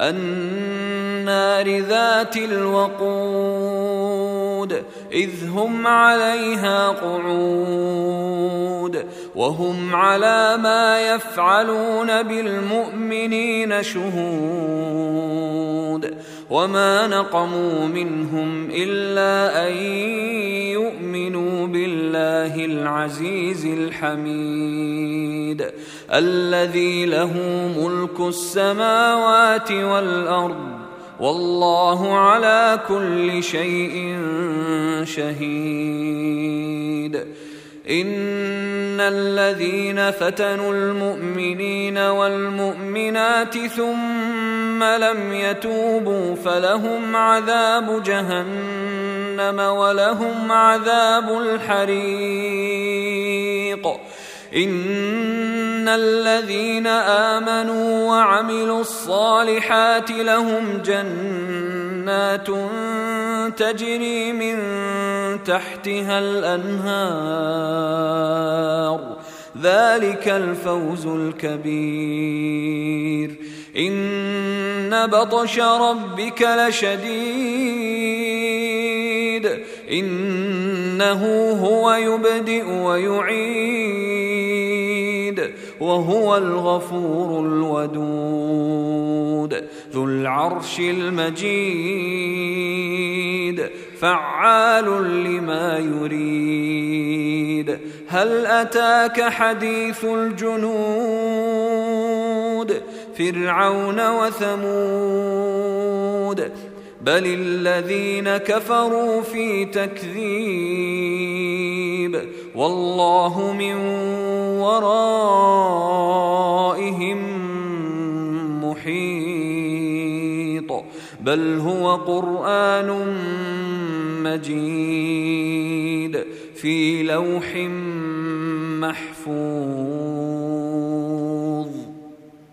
النار ذات الوقود إذ هم عليها قعود وهم على ما يفعلون بالمؤمنين شهود وما نقموا منهم أن يؤمنوا العزيز الحميد الذي له ملك السماوات والأرض والله على كل شيء شهيد. ان الذين فتنوا المؤمنين والمؤمنات ثم لم يتوبوا فلهم عذاب جهنم ولهم عذاب الحريق ان الذين امنوا وعملوا الصالحات لهم جنات تجري من تحتها الانهار ذلك الفوز الكبير. إن بطش ربك لشديد. إنه هو يبدئ ويعيد. وهو الغفور الودود. ذو العرش المجيد. فعال لما يريد. هل أتاك حديث الجنود؟ فرعون وثمود. بل الذين كفروا في تكذيب. والله من ورائهم محيط. بل هو قرآن مجيد في لوح محفوظ.